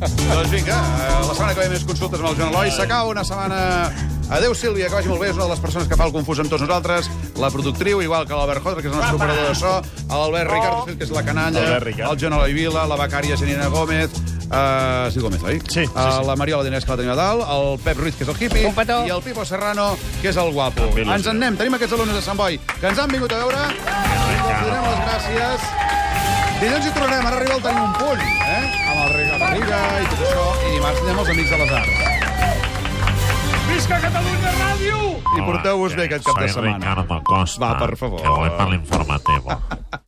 doncs vinga, eh, la setmana que ve més consultes amb el Joan Eloi. S'acaba una setmana... Adéu, Sílvia, que vagi molt bé. És una de les persones que fa el confús amb tots nosaltres. La productriu, igual que l'Albert Jotra, que és el nostre operador de so, l'Albert Ricardo, que és la canalla, Ricard. el Joan Eloi Vila, la becària Janina Gómez, Uh, sí, Gómez, oi? Sí, sí, Uh, sí. La Mariola Dinés, que la tenim a dalt, el Pep Ruiz, que és el hippie, Un petó. i el Pipo Serrano, que és el guapo. Il·lusió. Ens en anem. Tenim aquests alumnes de Sant Boi que ens han vingut a veure. Els donem les gràcies. Dilluns hi tornarem, ara arriba el Tenim un punt, eh? Garriga i tot això. I dimarts anem als Amics de les Arts. Visca Catalunya Ràdio! I porteu-vos bé aquest cap de Soy setmana. Ricardo Costa. Va, per favor. Que voy para el informativo.